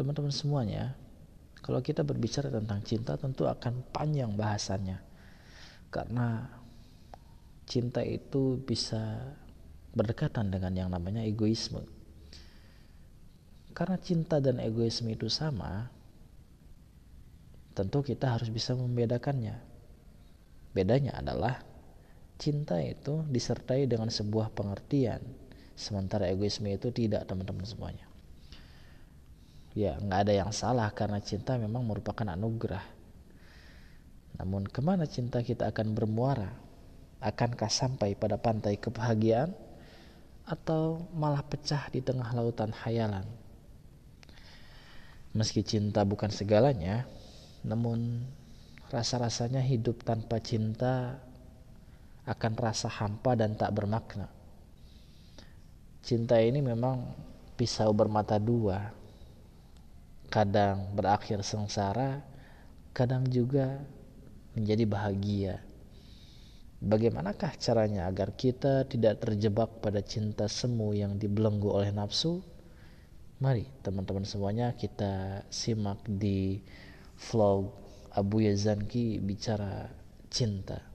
teman-teman semuanya, kalau kita berbicara tentang cinta tentu akan panjang bahasannya. Karena cinta itu bisa berdekatan dengan yang namanya egoisme. Karena cinta dan egoisme itu sama, tentu kita harus bisa membedakannya. Bedanya adalah cinta itu disertai dengan sebuah pengertian, sementara egoisme itu tidak, teman-teman semuanya. Ya, nggak ada yang salah karena cinta memang merupakan anugerah. Namun ke mana cinta kita akan bermuara? Akankah sampai pada pantai kebahagiaan? Atau malah pecah di tengah lautan hayalan? Meski cinta bukan segalanya, namun rasa-rasanya hidup tanpa cinta akan rasa hampa dan tak bermakna. Cinta ini memang pisau bermata dua. Kadang berakhir sengsara, kadang juga menjadi bahagia. Bagaimanakah caranya agar kita tidak terjebak pada cinta semu yang dibelenggu oleh nafsu? Mari teman-teman semuanya kita simak di vlog Abu Yazanki bicara cinta.